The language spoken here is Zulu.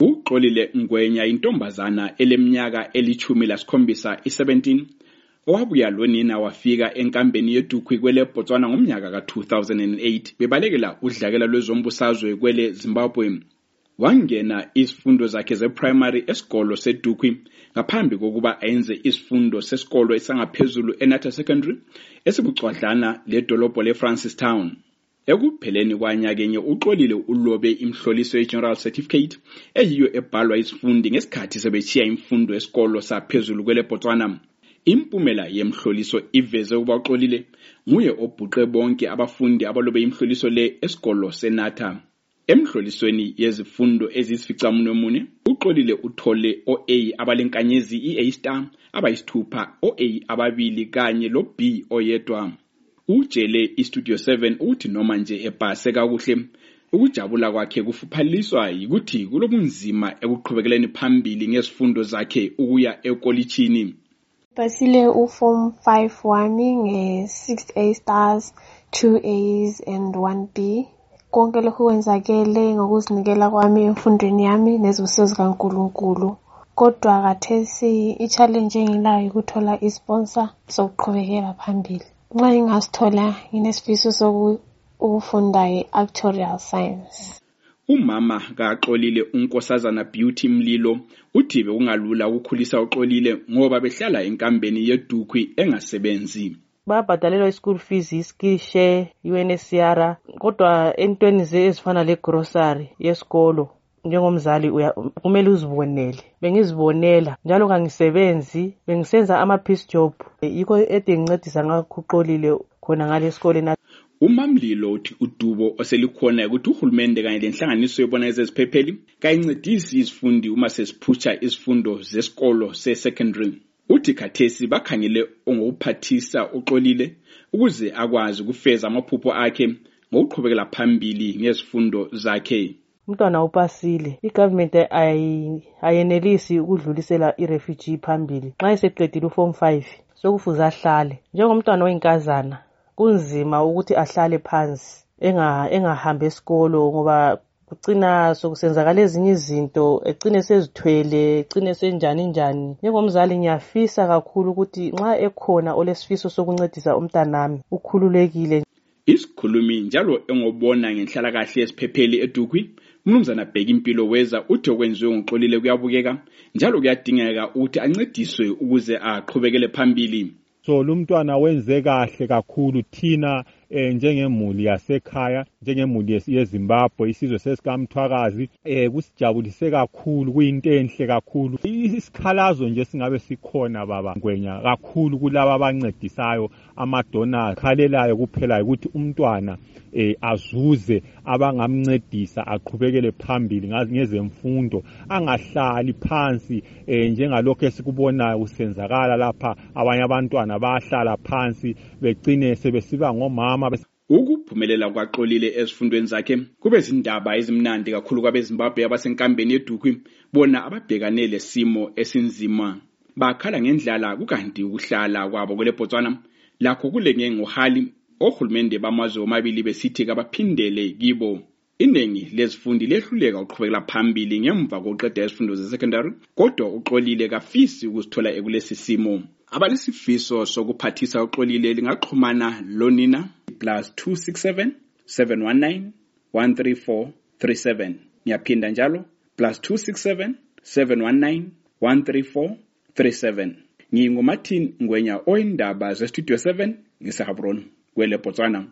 uxolile ngwenya intombazana eleminyaka elithumi lasikhombisa i-17 owabuya lonina wafika enkambeni yedukhwi kwele botswana ngomnyaka ka-2008 bebalekela udlakela lwezombusazwe kwele zimbabwe wangena izifundo zakhe zeprimary esikolo sedukhwi ngaphambi kokuba ayenze isifundo sesikolo esangaphezulu enata secondary esibucwadlana ledolobho le-francistown ekupheleni kwanyakenye uxolile ulobe imhloliso ye-general certificate eyiyo ebhalwa isifundi ngesikhathi sebetshiya imfundo yesikolo saphezulu kwele botswana impumela yemhloliso iveze ukuba uxolile nguye obhuqe bonke abafundi abalobe imhloliso le esikolo senatha emhlolisweni yezifundo eziyisificamunwemunye uxolile uthole o-a abalenkanyezi i-a star abayisithupha o-a ababili kanye lo-b oyedwa. Utshele istudio 7 ukuthi noma nje ebhase kakuhle ukujabula kwakhe kufuphaliswa yikuthi kulobunzima ekuqhubekeleni phambili ngezifundo zakhe ukuya ekolitshini Basile uform 5 wami nge-6 A stars, 2 A's and 1 B. Konke lokhu kwenzakele ngokuzinikela kwami emfundweni yami nezibusiso zikaNkulunkulu. Kodwa kathesi i-challenge engilayo ukuthola isponsor sokuqhubekela phambili. Nxa ngingasithola nginesifiso ukufunda i-actuarial science. umama kaxolile unkosazana beauty mlilo. Uthi bekungalula ukukhulisa uxolile ngoba behlala enkambeni yedukhwi engasebenzi. Babhadalelwa i-school fees i-skill share UNSCR kodwa entweni ezifana le-grocery yesikolo. Njengomzali kumele uzibonele. Bengizibonela njalo kangisebenzi bengisenza ama-piece job. Yikho ede ngincedisa ngakho uxolile khona ngale esikoleni umamlilo uthi udubo oselikhona ukuthi uhulumende kanye lenhlanganiso yebona ezeziphepheli kayincedisi izifundi uma sesiphutsha izifundo zesikolo se-secondary. Uthi khathesi bakhangele ongokuphathisa uxolile ukuze akwazi ukufeza amaphupho akhe ngokuqhubekela phambili ngezifundo zakhe. Umntwana upasile igovernment ayenelisi ukudlulisela i-refugee phambili. Nxa eseqedile uform 5 sokufuze ahlale. Njengomntwana oyinkazana kunzima ukuthi ahlale phansi engahambi esikolo ngoba kucina sokusenzakala ezinye izinto ecine sezithwele ecine senjani njani. Njengomzali ngiyafisa kakhulu ukuthi nxa ekhona olesifiso sokuncedisa umntanami ukhululekile. Isikhulumi njalo engobona ngenhlalakahle yesiphepheli edukhwi umnumzana bheka impilo weza uthi okwenziwe ngoxolile kuyabukeka njalo kuyadingeka ukuthi ancediswe ukuze aqhubekele phambili. So lumntwana wenze kahle kakhulu thina eh njengemuli yasekhaya njengemuli yeZimbabwe isizwe sesikamthwakazi. Eh kusijabulise kakhulu kuyinto enhle kakhulu. Isikhalazo nje singabe sikhona baba ngwenya kakhulu kulabo abancedisayo amadona khalelayo kuphela ukuthi umntwana eh azuze abangamncedisa aqhubekele phambili ngezemfundo angahlali phansi eh njengalokho esikubonayo kusenzakala lapha abanye abantwana bayahlala phansi becine sebesiba ngomama ukuphumelela kwaxolile ezifundweni zakhe kube zindaba ezimnandi kakhulu kwabezimbabwe abasenkambeni yedukhwi bona ababhekane lesimo esinzima bakhala ngendlala kukanti ukuhlala kwabo kwele botswana lakho kulenge ngohali ohulumende bamazwe omabili besithi kabaphindele kibo. Iningi lezifundi lehluleka uqhubekela phambili ngemva kokuqeda izifundo ze-secondary kodwa uxolile kafisi ukuzithola ekulesi simo. Abalesifiso sokuphathisa uxolile lingaxhumana lonina plus 267 719 134 37 ngiyaphinda njalo plus 267 719 134 37 ngingumartin ngwenya oyindaba zestudio 7 ngisehabron kwele botswana